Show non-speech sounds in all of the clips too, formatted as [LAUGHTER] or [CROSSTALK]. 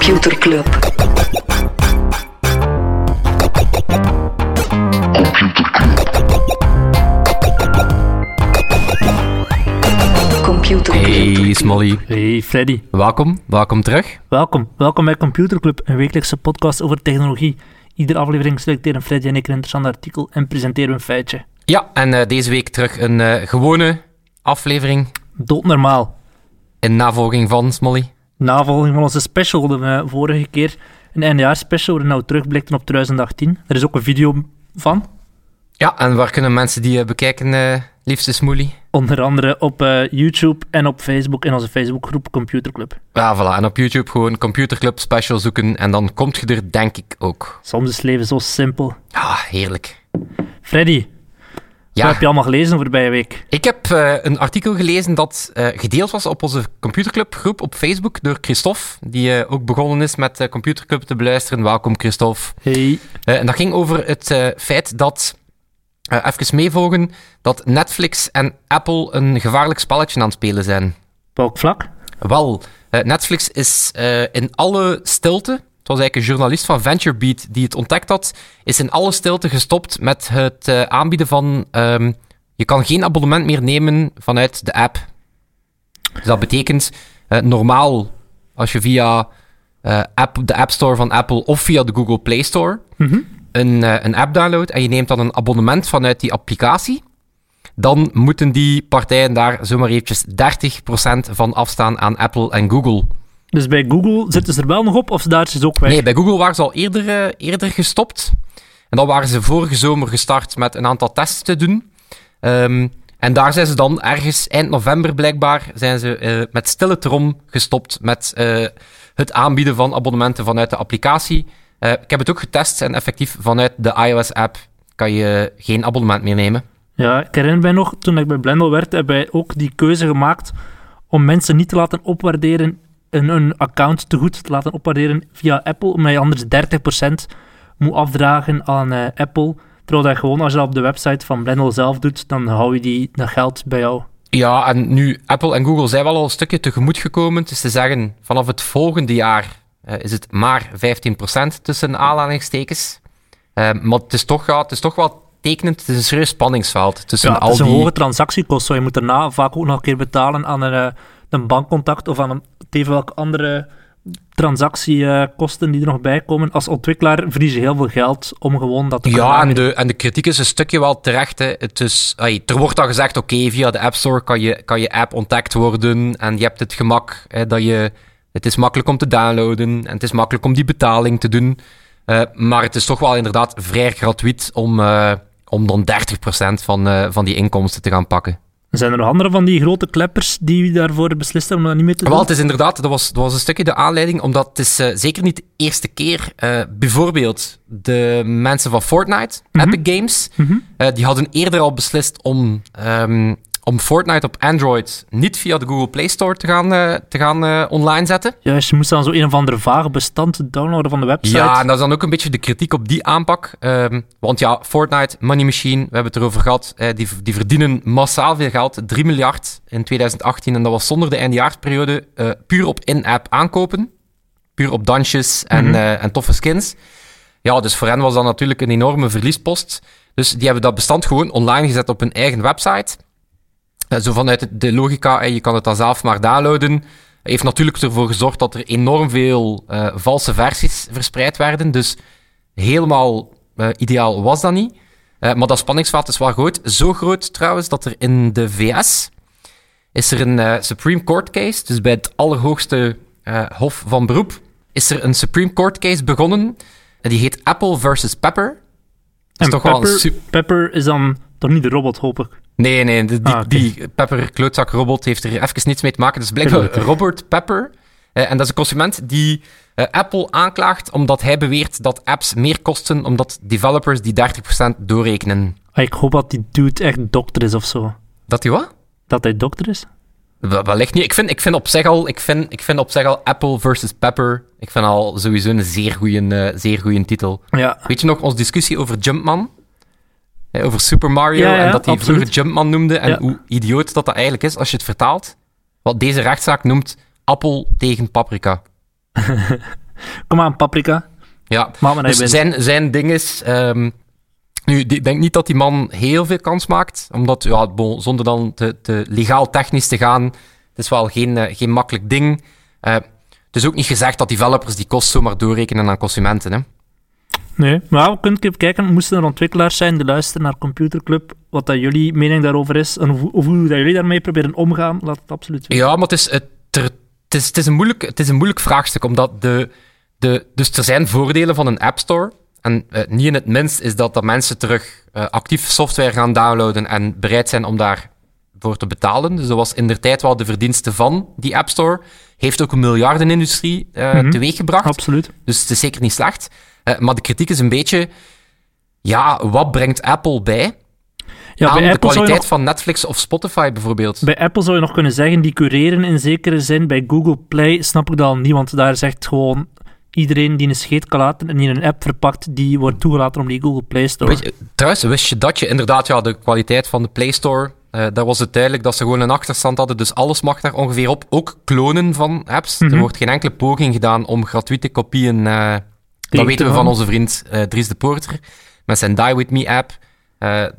Computer Club. Computer Club. Hey Smolly, Hey Freddy, welkom, welkom terug. welkom. Welkom bij Computer Club, een wekelijkse podcast over technologie. Iedere aflevering selecteren Freddy en ik een interessant artikel en presenteren we een feitje. Ja, en eh, deze week terug een eh, gewone aflevering Doodnormaal. in navolging van Smolly. Navolging van onze special, de vorige keer een eindejaarsspecial, waar we nou terugblikten op 2018. Er is ook een video van, Ja, en waar kunnen mensen die eh, bekijken, eh, liefste Smolly? onder andere op eh, YouTube en op Facebook in onze Facebookgroep Computer Club. Ja, voilà. En op YouTube gewoon Computerclub Special zoeken en dan komt je er denk ik ook. Soms is het leven zo simpel. Ja, heerlijk. Freddy, Ja, wat heb je allemaal gelezen de voorbije week? ik heb eh, een artikel gelezen dat eh, gedeeld was op onze Computerclub groep op Facebook door Christophe, die eh, ook begonnen is met Computerclub te beluisteren. Welkom Christophe. Hey, en dat ging over het feit dat, even meevolgen, dat Netflix en Apple een gevaarlijk spelletje aan het spelen zijn. op welk vlak? Wel, Netflix is in alle stilte, het was eigenlijk een journalist van VentureBeat die het ontdekt had, is in alle stilte gestopt met het eh, aanbieden van, ehm, je kan geen abonnement meer nemen vanuit de app. Dus dat betekent, eh, normaal, als je via eh, app, de App Store van Apple of via de Google Play Store Mhm. een, een app downloadt en je neemt dan een abonnement vanuit die applicatie, dan moeten die partijen daar zomaar eventjes 30% van afstaan aan Apple en Google. Dus bij Google zitten ze er wel nog op, of daar is het ook weg? Nee, bij Google waren ze al eerder, eh, eerder gestopt. En dan waren ze vorige zomer gestart met een aantal tests te doen. Ehm, en daar zijn ze dan ergens eind november blijkbaar zijn ze eh, met stille trom gestopt met eh, het aanbieden van abonnementen vanuit de applicatie. Ik heb het ook getest en effectief vanuit de iOS-app kan je geen abonnement meer nemen. Ja, ik herinner mij nog, toen ik bij Blendel werd, hebben wij ook die keuze gemaakt om mensen niet te laten opwaarderen, een, een account te goed te laten opwaarderen via Apple, omdat je anders 30% moet afdragen aan eh, Apple. Terwijl dat gewoon, als je dat op de website van Blendel zelf doet, dan hou je die, dat geld bij jou. Ja, en nu, Apple en Google zijn wel al een stukje tegemoet gekomen. Het is te zeggen, vanaf het volgende jaar eh, is het maar 15% tussen aanhalingstekens. Eh, maar het is, toch, ja, het is toch wel tekenend. Het is een serieus spanningsveld tussen Ja, het al is een die... hoge transactiekost, zo je moet daarna vaak ook nog een keer betalen aan een, een bankcontact of aan een, tegen welke andere transactiekosten die er nog bij komen. Als ontwikkelaar verlies je heel veel geld om gewoon dat te kunnen Ja, en de, en de kritiek is een stukje wel terecht. Hè. Het is, er wordt dan gezegd, oké, via de App Store kan je, kan je app ontdekt worden en je hebt het gemak hè, dat je... Het is makkelijk om te downloaden en het is makkelijk om die betaling te doen. Eh, maar het is toch wel inderdaad vrij gratuit om, eh, om dan 30% van, eh, van die inkomsten te gaan pakken. Zijn er nog andere van die grote kleppers die daarvoor beslist hebben om dat niet meer te doen? Wel, het is inderdaad, dat was, dat was een stukje de aanleiding, omdat het is eh, zeker niet de eerste keer. eh bijvoorbeeld de mensen van Fortnite, Mhm. Epic Games, Mhm. eh, die hadden eerder al beslist om, ehm, om Fortnite op Android niet via de Google Play Store te gaan, eh, te gaan eh, online zetten. Juist, je moest dan zo een of andere vage bestand downloaden van de website. Ja, en dat is dan ook een beetje de kritiek op die aanpak. Ehm, want ja, Fortnite, Money Machine, we hebben het erover gehad, eh, die, die verdienen massaal veel geld, 3 miljard in 2018. En dat was zonder de eindejaarsperiode eh, puur op in-app aankopen. Puur op dansjes en, Mhm. en toffe skins. Ja, dus voor hen was dat natuurlijk een enorme verliespost. Dus die hebben dat bestand gewoon online gezet op hun eigen website. Eh, zo vanuit de- logica, eh, je kan het dan zelf maar downloaden. Heeft natuurlijk ervoor gezorgd dat er enorm veel eh, valse versies verspreid werden. Dus helemaal eh, ideaal was dat niet. Maar dat spanningsveld is wel groot. Zo groot trouwens dat er in de VS is er een Supreme Court case, dus bij het allerhoogste hof van beroep, is er een Supreme Court case begonnen. En die heet Apple versus Pepper. Dat is en toch wel een Pepper. Pepper is dan toch niet de robot, hoop ik. Nee, nee, die, Ah, die Pepper klootzak robot heeft er even niets mee te maken. Dus blijkbaar. Robert Pepper. Eh, en dat is een consument die eh, Apple aanklaagt omdat hij beweert dat apps meer kosten omdat developers die 30% doorrekenen. Ah, Ik hoop dat die dude echt dokter is of zo. Dat die wat? Dat hij dokter is? Wel- Wellicht niet. Ik vind, ik vind op zich al, ik vind, ik vind op zich al Apple versus Pepper. Ik vind al sowieso een zeer goede zeer goeie titel. Ja. Weet je nog onze discussie over Jumpman? Hè, over Super Mario Ja, ja, en dat hij vroeger Jumpman noemde en hoe idioot dat dat eigenlijk is als je het vertaalt. Wat deze rechtszaak noemt Appel tegen paprika. [LAUGHS] Kom aan, Paprika. Ja, dus zijn, zijn ding is... ehm, nu, ik denk niet dat die man heel veel kans maakt, omdat, ja, bon, zonder dan te, te legaal technisch te gaan, het is wel geen, eh, geen makkelijk ding. Eh, het is ook niet gezegd dat developers die kost zomaar doorrekenen aan consumenten. Hè. Nee, maar we kunnen kijken. Moesten er ontwikkelaars zijn die luisteren naar Computerclub, wat dat jullie mening daarover is en hoe, dat jullie daarmee proberen omgaan, laat het absoluut weten. Ja, maar het is, het, het is, het is, een, moeilijk, het is een moeilijk vraagstuk, omdat de, de, dus er zijn voordelen van een App Store. En eh, niet in het minst is dat, dat mensen terug eh, actief software gaan downloaden en bereid zijn om daarvoor te betalen. Dus dat was in der tijd wel de verdienste van die App Store. Heeft ook een miljardenindustrie eh Mhm. teweeggebracht. Absoluut. Dus het is zeker niet slecht. Eh, maar de kritiek is een beetje, ja, wat brengt Apple bij Ja, aan bij de Apple, kwaliteit nog, van Netflix of Spotify bijvoorbeeld? bij Apple zou je nog kunnen zeggen, die cureren in zekere zin. Bij Google Play snap ik dat al niet, want daar zegt gewoon iedereen die een scheet kan laten en die een app verpakt, die wordt toegelaten om die Google Play Store. Weet je, trouwens, wist je dat je inderdaad ja, de kwaliteit van de Play Store, eh, daar was het duidelijk dat ze gewoon een achterstand hadden, dus alles mag daar ongeveer op. Ook klonen van apps. Mhm. Er wordt geen enkele poging gedaan om gratuite kopieën, eh, dat te weten we van onze vriend eh, Dries de Poorter, met zijn Die With Me app.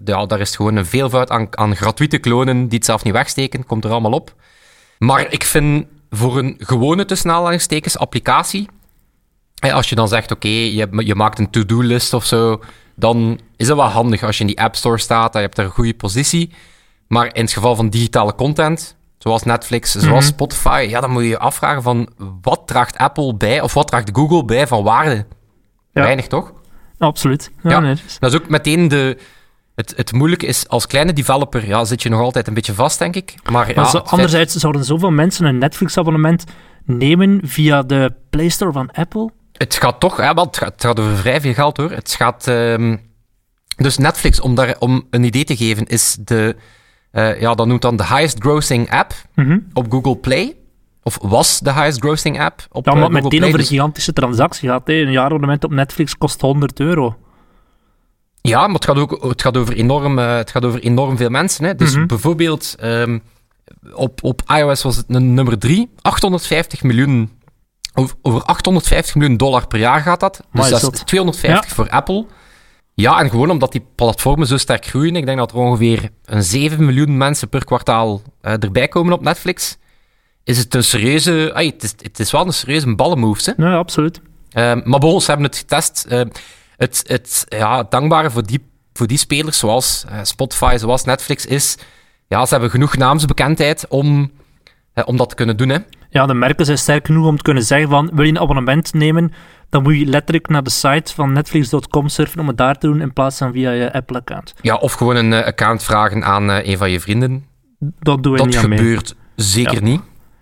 Ja, daar is gewoon een veelvoud aan, aan gratuite klonen die het zelf niet wegsteken, komt er allemaal op. Maar ik vind voor een gewone tussen aanhalingstekens applicatie, als je dan zegt, oké, je, je maakt een to-do-list of zo, dan is het wel handig als je in die App Store staat, en je hebt daar een goede positie. Maar in het geval van digitale content, zoals Netflix, zoals Mhm. Spotify, ja, dan moet je je afvragen van, wat draagt Apple bij, of wat draagt Google bij van waarde? Ja. Weinig, toch? Absoluut. Ja, Ja. nee, dus- Dat is ook meteen de... Het, het moeilijke is, als kleine developer ja, zit je nog altijd een beetje vast, denk ik. Maar, ja, zo- feit- anderzijds zouden zoveel mensen een Netflix-abonnement nemen via de Play Store van Apple. Het gaat toch, hè, want het gaat, het gaat over vrij veel geld hoor. Het gaat. ehm, dus Netflix, om, daar, om een idee te geven, is de. Eh, ja, dat noemt dan de highest grossing app Mhm. op Google Play. Of was de highest grossing app op Ja, eh, maar Google meteen Play. over een Dus- gigantische transactie gaat. Hè. Een jaarabonnement op Netflix kost 100 euro. Ja, maar het gaat, ook, het gaat, over, enorm, eh, het gaat over enorm veel mensen. Hè. Dus Mhm. bijvoorbeeld ehm, op, op iOS was het nummer 3, 850 miljoen. Over, over 850 miljoen dollar per jaar gaat dat. Dus dat is dat- 250 voor Apple. Ja, en gewoon omdat die platformen zo sterk groeien. Ik denk dat er ongeveer een 7 miljoen mensen per kwartaal eh, erbij komen op Netflix. Is het een serieuze... ai, het, is, het is wel een serieuze ballenmove, hè. Nee, absoluut. Ehm, maar bon, ze hebben het getest. Ehm, het, het, ja, dankbare voor die, voor die spelers, zoals eh, Spotify, zoals Netflix, is... Ja, ze hebben genoeg naamsbekendheid om, eh, om dat te kunnen doen, hè. Ja, de merken zijn sterk genoeg om te kunnen zeggen van, wil je een abonnement nemen, dan moet je letterlijk naar de site van netflix.com surfen om het daar te doen in plaats van via je Apple-account. Ja, of gewoon een eh, account vragen aan eh, een van je vrienden. Dat Dat niet aan mee. gebeurt zeker Ja. niet.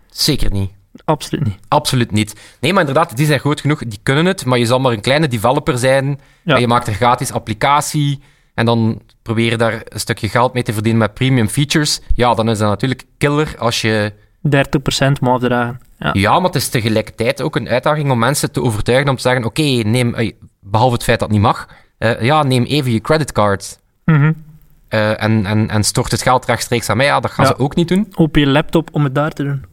Zeker niet. Absoluut niet. Absoluut niet. Nee, maar inderdaad, die zijn groot genoeg, die kunnen het, maar je zal maar een kleine developer zijn. Ja. En je maakt een gratis applicatie en dan probeer je daar een stukje geld mee te verdienen met premium features. Ja, dan is dat natuurlijk killer als je... 30% moet afdragen. Ja. Ja, maar het is tegelijkertijd ook een uitdaging om mensen te overtuigen om te zeggen, oké, neem, eh, behalve het feit dat het niet mag, eh, ja, neem even je creditcard Mhm. eh, en, en, en stort het geld rechtstreeks aan mij. Ja, dat gaan Ja. ze ook niet doen. Open je laptop om het daar te doen.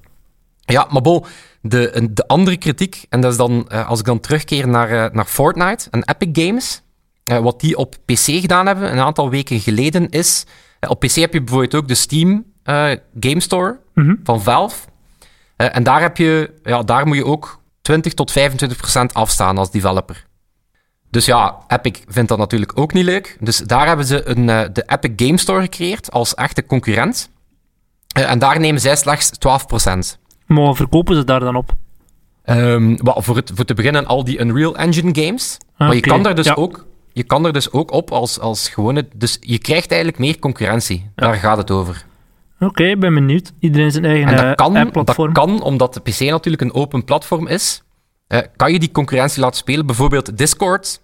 Ja, maar bon, de, de andere kritiek, en dat is dan, als ik dan terugkeer naar, naar Fortnite en Epic Games, wat die op PC gedaan hebben een aantal weken geleden is, op PC heb je bijvoorbeeld ook de Steam Game Store Mhm. van Valve. Eh, en daar, heb je, ja, daar moet je ook 20 tot 25 procent afstaan als developer. Dus ja, Epic vindt dat natuurlijk ook niet leuk. Dus daar hebben ze een, eh, de Epic Game Store gecreëerd als echte concurrent. Eh, en daar nemen zij slechts 12 procent. Maar wat verkopen ze daar dan op? Ehm, wel, voor, het, voor te beginnen al die Unreal Engine games. maar je kan, daar dus ja. ook, je kan er dus ook op als, als gewone... Dus je krijgt eigenlijk meer concurrentie. Daar gaat het over. Oké, ik ben benieuwd. Iedereen zijn eigen En dat eh, kan, dat app-platform. kan, omdat de PC natuurlijk een open platform is. eh, kan je die concurrentie laten spelen? Bijvoorbeeld Discord.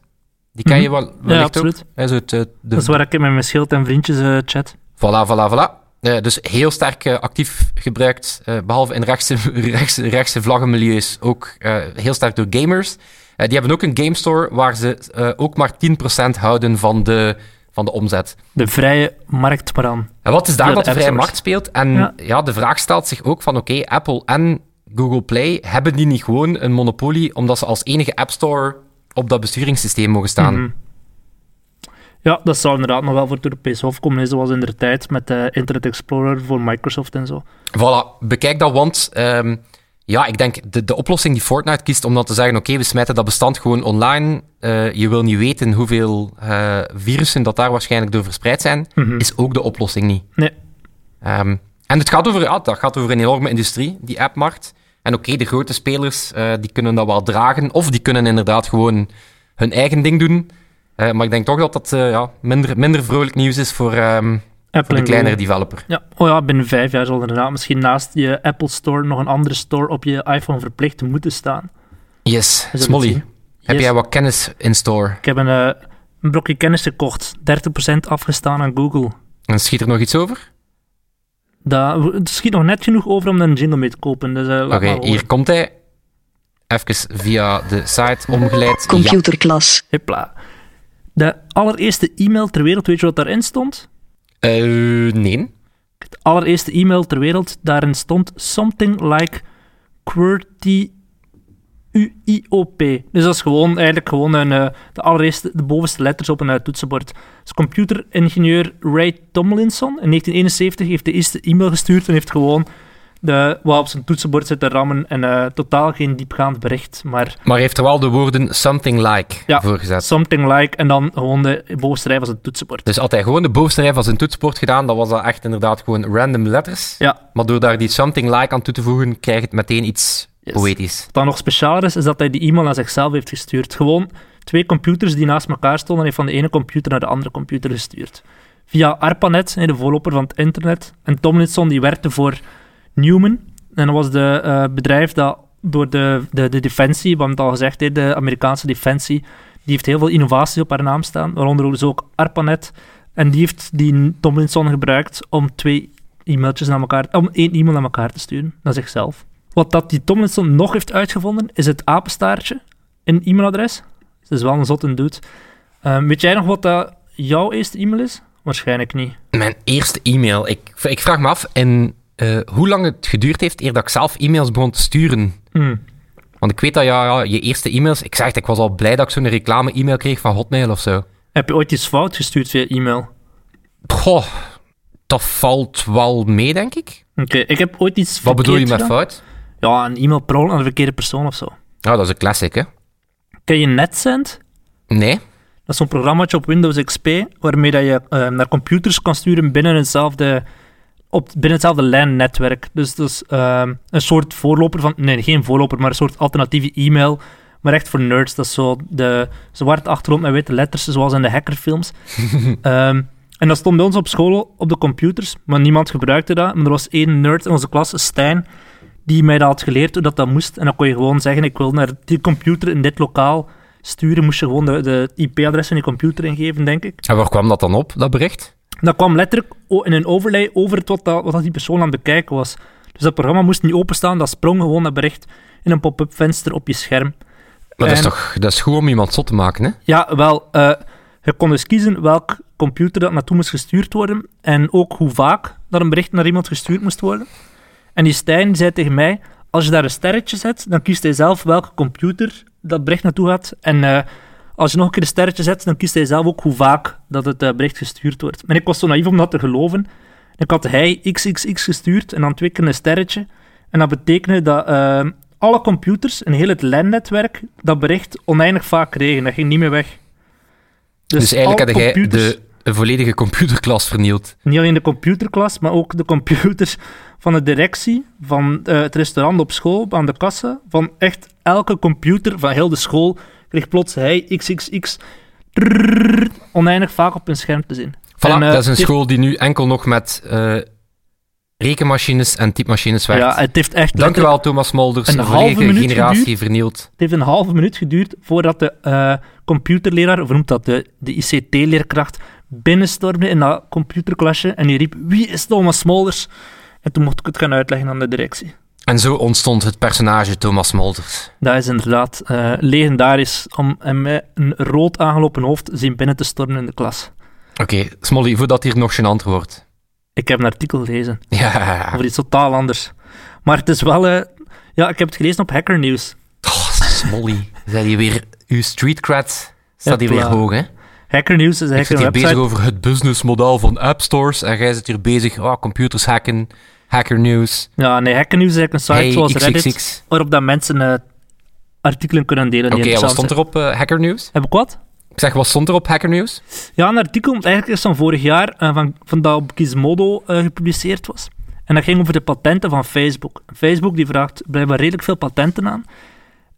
Die ken je wel, wellicht ook. Mhm. absoluut. Zo het, eh, de, Dat is waar ik met mijn schild en vriendjes chat. Voilà, voilà, voilà. Dus heel sterk actief gebruikt, eh, behalve in rechtse, [LAUGHS] rechtse, rechtse vlaggenmilieus, ook heel sterk door gamers. Die hebben ook een game store waar ze ook maar 10% houden van de, van de omzet. De vrije markt maar. En wat is daar dat de vrije markt speelt? En Ja. ja. de vraag stelt zich ook van, oké, Apple en Google Play, hebben die niet gewoon een monopolie omdat ze als enige App Store op dat besturingssysteem mogen staan? Mhm. Ja, dat zou inderdaad nog wel voor het Europees Hof komen, hè, zoals in de tijd met de Internet Explorer voor Microsoft en zo. Voilà, bekijk dat, want ehm, ja, ik denk de, de oplossing die Fortnite kiest om dan te zeggen, oké, we smijten dat bestand gewoon online, eh, je wil niet weten hoeveel eh, virussen dat daar waarschijnlijk door verspreid zijn, Mhm. is ook de oplossing niet. Nee, Ehm, en het gaat over, ja, dat gaat over een enorme industrie, die appmarkt. En oké, de grote spelers, eh, die kunnen dat wel dragen, of die kunnen inderdaad gewoon hun eigen ding doen. Maar ik denk toch dat dat ja, minder, minder vrolijk nieuws is voor, ehm, Apple voor de en kleinere Google. developer. Ja, oh ja, binnen vijf jaar zal er inderdaad misschien naast je Apple Store nog een andere store op je iPhone verplicht moeten staan. Yes, Smolly, heb Yes. jij wat kennis in store? Ik heb een, eh, een blokje kennis gekocht, 30% afgestaan aan Google. En schiet er nog iets over? Dat, het schiet nog net genoeg over om een jingle mee te kopen. Dus, eh, Oké, hier komt hij. Even via de site omgeleid. Ja. Computerklas. Hopla. De allereerste e-mail ter wereld, weet je wat daarin stond? Eh, nee. Het allereerste e-mail ter wereld, daarin stond something like QWERTY UIOP. Dus dat is gewoon, eigenlijk gewoon een, eh, de allereerste, de bovenste letters op een eh, toetsenbord. Dus computeringenieur Ray Tomlinson in 1971 heeft de eerste e-mail gestuurd en heeft gewoon de, wat op zijn toetsenbord zit te rammen en eh, totaal geen diepgaand bericht, maar Maar hij heeft er wel de woorden something like Ja. voor gezet. something like en dan gewoon de bovenste rij van zijn toetsenbord. Dus had hij gewoon de bovenste rij van zijn toetsenbord gedaan, dan was dat echt inderdaad gewoon random letters. Ja, Maar door daar die something like aan toe te voegen, krijg je het meteen iets Yes. poëtisch. Wat dan nog specialer is, is dat hij die e-mail naar zichzelf heeft gestuurd. Gewoon twee computers die naast elkaar stonden, en heeft van de ene computer naar de andere computer gestuurd. Via ARPANET, de voorloper van het internet. En Tomlinson die werkte voor Newman. En dat was de eh, bedrijf dat door de, de, de defensie, we het al gezegd, de Amerikaanse defensie, die heeft heel veel innovaties op haar naam staan, waaronder dus ook ARPANET. En die heeft die Tomlinson gebruikt om twee e-mailtjes naar elkaar, om één e-mail naar elkaar te sturen, naar zichzelf. Wat dat die Tomlinson nog heeft uitgevonden, is het apenstaartje in e-mailadres. Het is wel een zotte dude. Ehm, weet jij nog wat dat jouw eerste e-mail is? Waarschijnlijk niet. Mijn eerste e-mail. Ik, ik vraag me af en, eh, hoe lang het geduurd heeft eer dat ik zelf e-mails begon te sturen. Hm. Want ik weet dat ja, ja, je eerste e-mails... Ik zeg ik was al blij dat ik zo'n reclame-e-mail kreeg van Hotmail of zo. Heb je ooit iets fout gestuurd via e-mail? Goh, dat valt wel mee, denk ik. Oké, ik heb ooit iets Wat bedoel je met gedaan. fout? Ja, een e-mail per ongeluk aan de verkeerde persoon of zo. Nou, dat is een classic, hè? Ken je NetSend? Nee? Dat is zo'n programmaatje op Windows XP, waarmee dat je eh, naar computers kan sturen binnen hetzelfde, op, binnen hetzelfde LAN-netwerk. Dus dat is ehm, een soort voorloper van... Nee, geen voorloper, maar een soort alternatieve e-mail. Maar echt voor nerds. Dat is zo de zwarte achtergrond met witte letters, zoals in de hackerfilms. [LAUGHS] Ehm, en dat stond bij ons op school op de computers, maar niemand gebruikte dat. Maar er was één nerd in onze klas, Stijn, die mij dat had geleerd hoe dat, dat moest. En dan kon je gewoon zeggen, ik wil naar die computer in dit lokaal sturen. Moest je gewoon de, de IP-adres van die computer ingeven, denk ik. En waar kwam dat dan op, dat bericht? Dat kwam letterlijk in een overlay over het wat, dat, wat die persoon aan het bekijken was. Dus dat programma moest niet openstaan, dat sprong gewoon dat bericht in een pop-up venster op je scherm. Maar dat is toch dat is goed om iemand zot te maken, hè? Ja, wel, eh, je kon dus kiezen welk computer dat naartoe moest gestuurd worden en ook hoe vaak dat een bericht naar iemand gestuurd moest worden. En die Stijn zei tegen mij, als je daar een sterretje zet, dan kiest hij zelf welke computer dat bericht naartoe gaat. En eh, als je nog een keer een sterretje zet, dan kiest hij zelf ook hoe vaak dat het eh, bericht gestuurd wordt. Maar ik was zo naïef om dat te geloven. Ik had hij XXX gestuurd en dan twee keer een sterretje. En dat betekende dat eh, alle computers in heel het LAN-netwerk dat bericht oneindig vaak kregen. Dat ging niet meer weg. Dus, eigenlijk alle had jij de een volledige computerklas vernield. Niet alleen de computerklas, maar ook de computers van de directie, van eh, het restaurant op school, aan de kassa. Van echt elke computer van heel de school kreeg plots hij XXX oneindig vaak op hun scherm te zien. Voilà, En, eh, dat is een school die nu enkel nog met eh, rekenmachines en typemachines werkt. Ja, het heeft echt Dank u wel, Thomas Molders. een Een, halve minuut generatie geduurd. vernield. Het heeft een halve minuut geduurd voordat de eh, computerleraar, of noemt dat, de, de ICT-leerkracht, binnenstormde in dat computerklasje en die riep, wie is Thomas Smolders? En toen mocht ik het gaan uitleggen aan de directie. En zo ontstond het personage Thomas Molders. Dat is inderdaad eh, legendarisch om hem met een rood aangelopen hoofd zien binnen te stormen in de klas. Oké, Smolly, voordat hier nog gênant wordt. Ik heb een artikel gelezen [LAUGHS] Ja, over iets totaal anders. Maar het is wel... eh, Ja, ik heb het gelezen op Hacker News. Oh, Smolly. Zijn die weer... Uw street cred staat hier weer hoog, hè? Hacker News is Ik eigenlijk zit een hier website... bezig over het businessmodel van app stores en jij zit hier bezig, oh, computers hacken, hacker news, Ja, nee, Hacker News is eigenlijk een site hey, zoals Reddit, waarop dat mensen eh, artikelen kunnen delen Oké, wat stond er op eh, hacker news? Heb ik wat? Ik zeg, wat stond er op hacker news? Ja, een artikel eigenlijk is van vorig jaar, eh, van, van dat op Gizmodo gepubliceerd was. En dat ging over de patenten van Facebook. Facebook die vraagt blijkbaar redelijk veel patenten aan.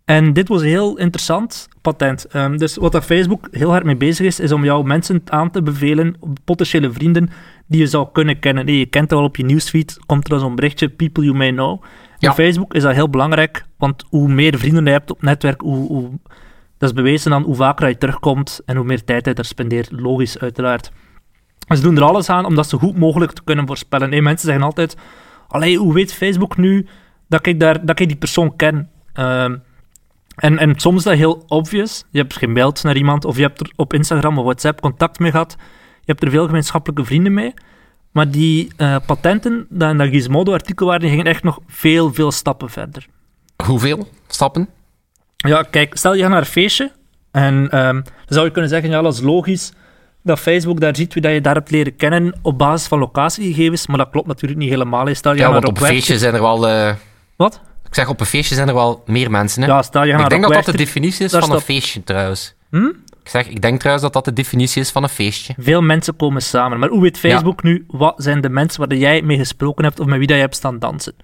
En dit was een heel interessant patent. Ehm, dus wat dat Facebook heel hard mee bezig is, is om jou mensen aan te bevelen, potentiële vrienden, die je zou kunnen kennen. Nee, je kent dat wel op je nieuwsfeed, komt er dan zo'n berichtje, people you may know. Ja. Op Facebook is dat heel belangrijk, want hoe meer vrienden je hebt op netwerk, hoe, hoe, dat is bewezen dan hoe vaker je terugkomt en hoe meer tijd je daar spendeert. Logisch, uiteraard. En ze doen er alles aan om dat zo goed mogelijk te kunnen voorspellen. Nee, mensen zeggen altijd, allee, hoe weet Facebook nu dat ik, daar, dat ik die persoon ken? Ehm, en, en soms is dat heel obvious. Je hebt gemaild naar iemand, of je hebt er op Instagram of WhatsApp contact mee gehad. Je hebt er veel gemeenschappelijke vrienden mee. Maar die eh, patenten, dat in dat Gizmodo-artikel waren, die gingen echt nog veel, veel stappen verder. Hoeveel stappen? Ja, kijk, stel je gaat naar een feestje en ehm, dan zou je kunnen zeggen, ja, dat is logisch dat Facebook daar ziet wie dat je daar hebt leren kennen op basis van locatiegegevens, maar dat klopt natuurlijk niet helemaal. Stel je Ja, want op een feestje zijn er wel... eh, Wat? ik zeg, op een feestje zijn er wel meer mensen, hè? Ja, stel je gaat ik denk dat dat de definitie is daar van een feestje, trouwens. Hm? Ik zeg, ik denk trouwens dat dat de definitie is van een feestje. Veel mensen komen samen. Maar hoe weet Facebook nu, wat zijn de mensen waar jij mee gesproken hebt of met wie dat je hebt staan dansen?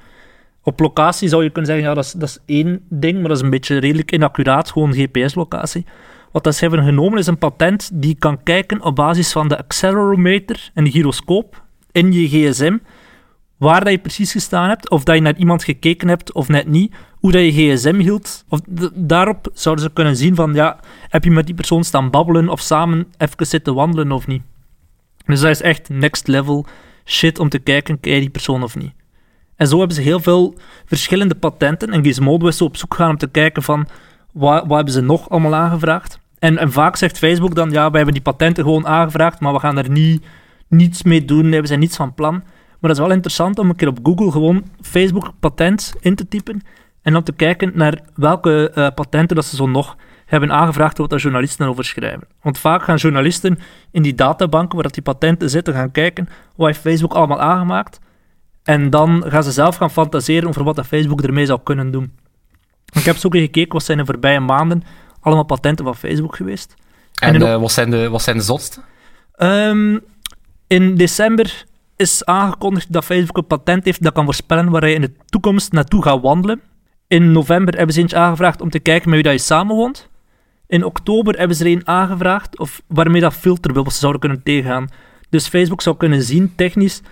Op locatie zou je kunnen zeggen, ja, dat is, dat is één ding, maar dat is een beetje redelijk inaccuraat, gewoon GPS-locatie. Wat dat ze hebben genomen is een patent die kan kijken op basis van de accelerometer en de gyroscoop in je gsm, waar dat je precies gestaan hebt, of dat je naar iemand gekeken hebt of net niet, hoe dat je gsm hield. Of daarop zouden ze kunnen zien van, ja, heb je met die persoon staan babbelen of samen even zitten wandelen of niet. Dus dat is echt next level shit om te kijken, ken je die persoon of niet. En zo hebben ze heel veel verschillende patenten. En Gizmodo is op zoek gaan om te kijken van, wat, wat hebben ze nog allemaal aangevraagd? En, en vaak zegt Facebook dan, ja, wij hebben die patenten gewoon aangevraagd, maar we gaan er niet, niets mee doen, we zijn niets van plan. Maar dat is wel interessant om een keer op Google gewoon Facebook patent in te typen en dan te kijken naar welke eh, patenten dat ze zo nog hebben aangevraagd wat daar journalisten over schrijven. Want vaak gaan journalisten in die databanken waar dat die patenten zitten gaan kijken wat heeft Facebook allemaal aangemaakt en dan gaan ze zelf gaan fantaseren over wat dat Facebook ermee zou kunnen doen. Ik heb zo gekeken wat zijn de voorbije maanden allemaal patenten van Facebook geweest. En, eh, wat, zijn de, wat zijn de zotste? Ehm, in december is aangekondigd dat Facebook een patent heeft dat kan voorspellen waar je in de toekomst naartoe gaat wandelen. In november hebben ze eentje aangevraagd om te kijken met wie dat je samenwoont. In oktober hebben ze er een aangevraagd of waarmee dat filterbubbles zouden kunnen tegengaan. Dus Facebook zou kunnen zien, technisch,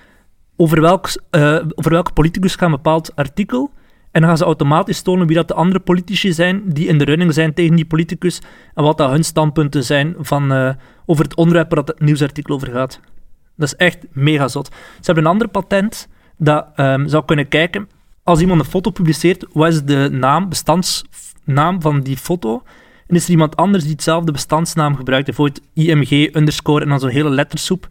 over, welk, eh, over welke politicus gaat bepaald artikel. En dan gaan ze automatisch tonen wie dat de andere politici zijn die in de running zijn tegen die politicus en wat dat hun standpunten zijn van, eh, over het onderwerp waar dat het nieuwsartikel over gaat. Dat is echt mega zot. Ze hebben een ander patent dat ehm, zou kunnen kijken, als iemand een foto publiceert, wat is de naam, bestandsnaam van die foto? En is er iemand anders die hetzelfde bestandsnaam gebruikt, bijvoorbeeld IMG underscore en dan zo'n hele lettersoep.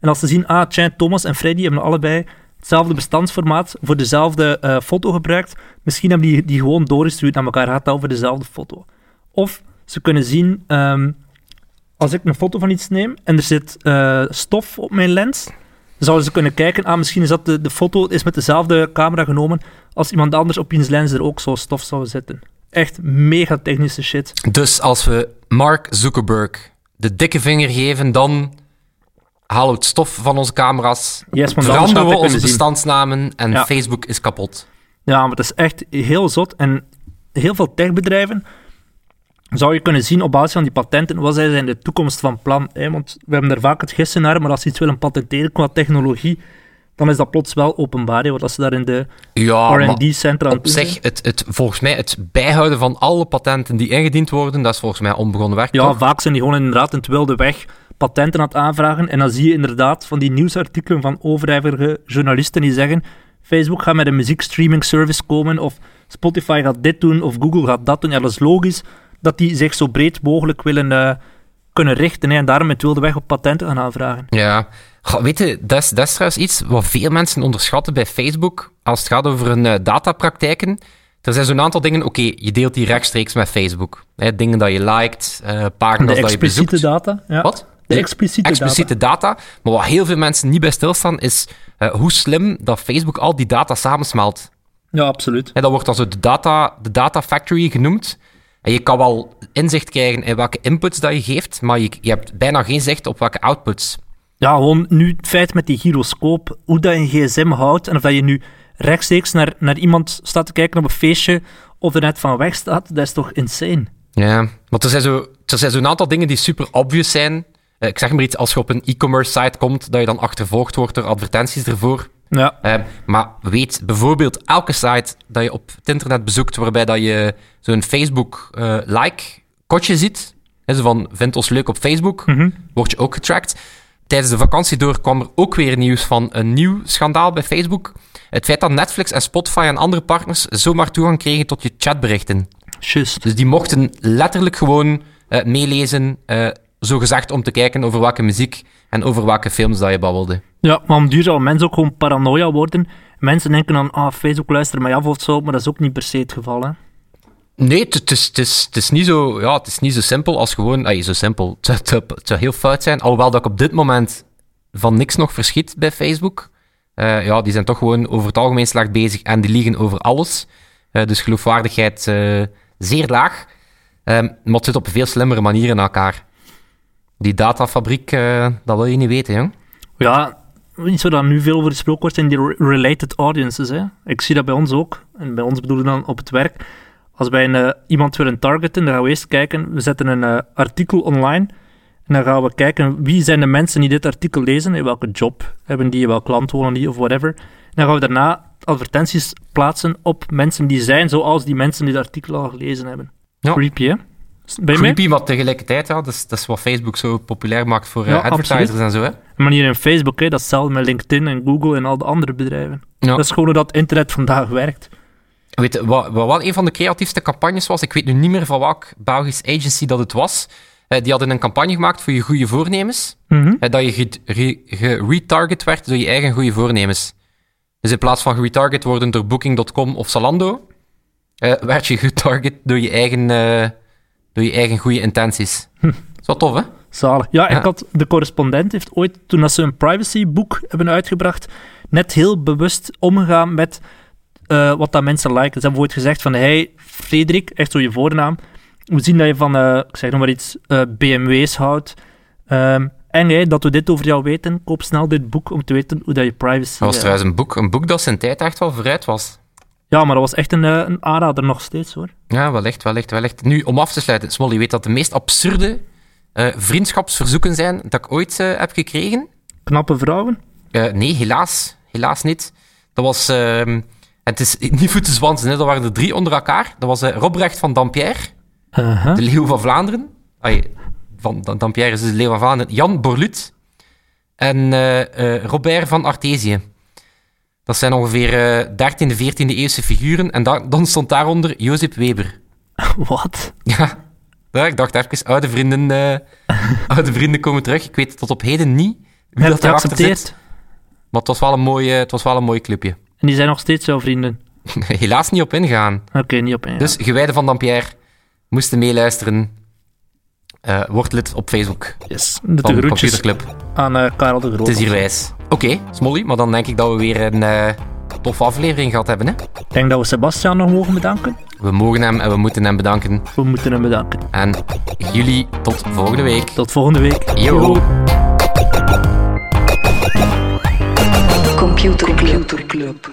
En als ze zien, ah, tja, Thomas en Freddy hebben allebei hetzelfde bestandsformaat voor dezelfde eh, foto gebruikt, misschien hebben die die gewoon doorgestuurd naar elkaar, gaat over dezelfde foto. Of ze kunnen zien, ehm, als ik een foto van iets neem en er zit eh, stof op mijn lens, dan zouden ze kunnen kijken, ah, misschien is dat de, de foto is met dezelfde camera genomen als iemand anders op wiens lens er ook zo stof zou zitten. Echt mega technische shit. Dus als we Mark Zuckerberg de dikke vinger geven, dan halen we het stof van onze camera's, Yes, veranderen we onze bestandsnamen en Ja. Facebook is kapot. Ja, maar het is echt heel zot. En heel veel techbedrijven zou je kunnen zien op basis van die patenten wat zij zijn de toekomst van plan. Hè? Want we hebben er vaak het gissen naar, maar als ze iets willen patenteren qua technologie, dan is dat plots wel openbaar. Hè? Want als ze daar in de Ja, R&D-centra aan op zich, het, het, volgens mij, het bijhouden van alle patenten die ingediend worden, dat is volgens mij onbegonnen werk, Ja, toch? vaak zijn die gewoon inderdaad in het wilde weg patenten aan het aanvragen. En dan zie je inderdaad van die nieuwsartikelen van overijverige journalisten die zeggen Facebook gaat met een muziekstreaming service komen, of Spotify gaat dit doen, of Google gaat dat doen. Ja, dat is logisch dat die zich zo breed mogelijk willen eh, kunnen richten. Hè, en daarom het wilde weg op patenten gaan aanvragen. Ja. Goh, weet je, dat is, dat is trouwens iets wat veel mensen onderschatten bij Facebook als het gaat over hun eh, datapraktijken. er zijn zo'n aantal dingen, oké, je deelt die rechtstreeks met Facebook. Hè, dingen dat je liked, uh, pagina's dat je bezoekt. expliciete data. Ja. Wat? De expliciete, expliciete data. Maar wat heel veel mensen niet bij stilstaan, is uh, hoe slim dat Facebook al die data samensmelt. Ja, absoluut. En dat wordt dan zo de data, de data factory genoemd. En je kan wel inzicht krijgen in welke inputs dat je geeft, maar je, je hebt bijna geen zicht op welke outputs. Ja, gewoon nu het feit met die gyroscoop, hoe dat je een gsm houdt en of dat je nu rechtstreeks naar, naar iemand staat te kijken op een feestje of er net van weg staat, dat is toch insane? Ja, want er zijn zo'n zo, er zijn zo aantal dingen die super obvious zijn. Uh, ik zeg maar iets, als je op een e-commerce site komt, dat je dan achtervolgd wordt door advertenties ervoor. Ja. Uh, maar weet bijvoorbeeld elke site dat je op het internet bezoekt, waarbij dat je zo'n Facebook-like-kotje ziet, zo van, vind ons leuk op Facebook, Mhm. word je ook getracked. Tijdens de vakantie door kwam er ook weer nieuws van een nieuw schandaal bij Facebook. Het feit dat Netflix en Spotify en andere partners zomaar toegang kregen tot je chatberichten. Just. Dus die mochten letterlijk gewoon uh, meelezen, uh, zogezegd om te kijken over welke muziek en over welke films dat je babbelde. Ja, maar om duur zal mensen ook gewoon paranoia worden. Mensen denken dan, ah, Facebook luistert mij af of zo, maar dat is ook niet per se het geval, hè? Nee, het is, is, is, niet zo, ja, het is niet zo simpel als gewoon... Ay, zo simpel. Het zou, heel fout zijn. Alhoewel dat ik op dit moment van niks nog verschiet bij Facebook. Uh, ja, die zijn toch gewoon over het algemeen slecht bezig en die liegen over alles. Uh, dus geloofwaardigheid uh, zeer laag. Um, maar het zit op veel slimmere manier in elkaar. Die datafabriek, dat wil je niet weten, jong. Ja, niet zo dat nu veel over gesproken wordt, zijn die related audiences. Hè? Ik zie dat bij ons ook. En bij ons bedoelen dan op het werk. Als wij een, uh, iemand willen targeten, dan gaan we eerst kijken. We zetten een uh, artikel online. En dan gaan we kijken wie zijn de mensen die dit artikel lezen. In welke job hebben die, welk land wonen die of whatever. En dan gaan we daarna advertenties plaatsen op mensen die zijn zoals die mensen die het artikel al gelezen hebben. Ja. Creepy, hè? Ben je Creepy, maar tegelijkertijd, ja, dat is, dat is wat Facebook zo populair maakt voor uh, Ja, advertisers absoluut. en zo. Hè? Een manier in Facebook, hè, dat is hetzelfde met LinkedIn en Google en al de andere bedrijven. Ja. Dat is gewoon hoe dat internet vandaag werkt. Weet je, wat, wat wel een van de creatiefste campagnes was, ik weet nu niet meer van welk Belgisch agency dat het was, eh, die hadden een campagne gemaakt voor je goede voornemens, eh, dat je ge- re- geretarget werd door je eigen goede voornemens. Dus in plaats van geretarget worden door Booking.com of Zalando, eh, werd je getarget door je eigen, door je eigen goede intenties. Dat is wel tof, hè? Zalig. Ja, ik Ja. had, de correspondent heeft ooit, toen dat ze een privacyboek hebben uitgebracht, net heel bewust omgegaan met eh, wat dat mensen liken. Ze hebben ooit gezegd van, hey, Frederik, echt zo je voornaam, we zien dat je van, eh, ik zeg nog maar iets, eh, BMW's houdt. Ehm, en hey, dat we dit over jou weten, koop snel dit boek om te weten hoe dat je privacy... Dat was trouwens een boek, een boek dat zijn tijd echt wel vooruit was. Ja, maar dat was echt een, eh, een aanrader nog steeds, hoor. Ja, wellicht, wellicht, wellicht. Nu, om af te sluiten, Smolly, weet dat de meest absurde eh, vriendschapsverzoeken zijn dat ik ooit eh, heb gekregen? Knappe vrouwen. Nee, helaas. Helaas niet. Dat was... ehm, het is [LAUGHS] niet voor te zwansen, hè. dat waren er drie onder elkaar. Dat was Robrecht van Dampierre, Uh-huh. de leeuw van Vlaanderen. Ai, van Dampierre is dus de leeuw van Vlaanderen. Jan Borlut en Robert van Artesië. Dat zijn ongeveer eh 13e, 14e eeuwse figuren. En da- dan stond daaronder Jozef Weber. [LAUGHS] Wat? Ja. ja, ik dacht even, oude vrienden, eh, [LAUGHS] oude vrienden komen terug. Ik weet tot op heden niet wie Heb dat geaccepteerd? zit. Maar het was wel een mooi, eh, het was wel een mooi clubje. En die zijn nog steeds jouw vrienden. [LAUGHS] Helaas niet op ingaan. Oké, niet op één. Dus gewijden van Dampierre moesten meeluisteren. Eh word lid op Facebook Yes. De de groetjes Computerclub. aan eh, Karel de Groot. Het is hier wijs. Oké, Smolly, maar dan denk ik dat we weer een eh toffe aflevering gehad hebben. Hè? Ik denk dat we Sebastian nog mogen bedanken. We mogen hem en we moeten hem bedanken. We moeten hem bedanken. En jullie tot volgende week. Tot volgende week. Yo. Computer Club.